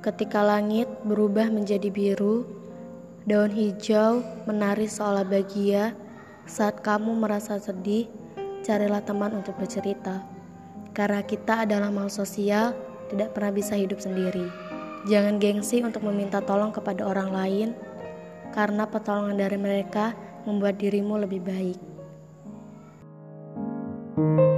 Ketika langit berubah menjadi biru, daun hijau menari seolah bahagia. Saat kamu merasa sedih, carilah teman untuk bercerita. Karena kita adalah makhluk sosial, tidak pernah bisa hidup sendiri. Jangan gengsi untuk meminta tolong kepada orang lain, karena pertolongan dari mereka membuat dirimu lebih baik. thank you